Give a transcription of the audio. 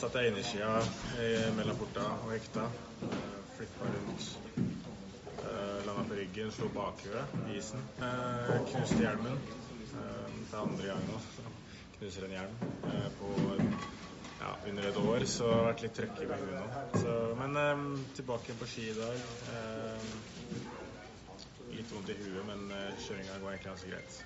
satt jeg innersida mellom porta og hekta. Eh, Flippa rundt. Eh, Landa på ryggen, slo bakhuet i isen. Eh, knuste hjelmen. Det er andre gang nå. Knuser en hjelm på ja, under et år, så det har vært litt trøkk i huet nå. Så, men tilbake på ski i dag. Litt vondt i huet, men uh, kjøringa går egentlig ganske greit.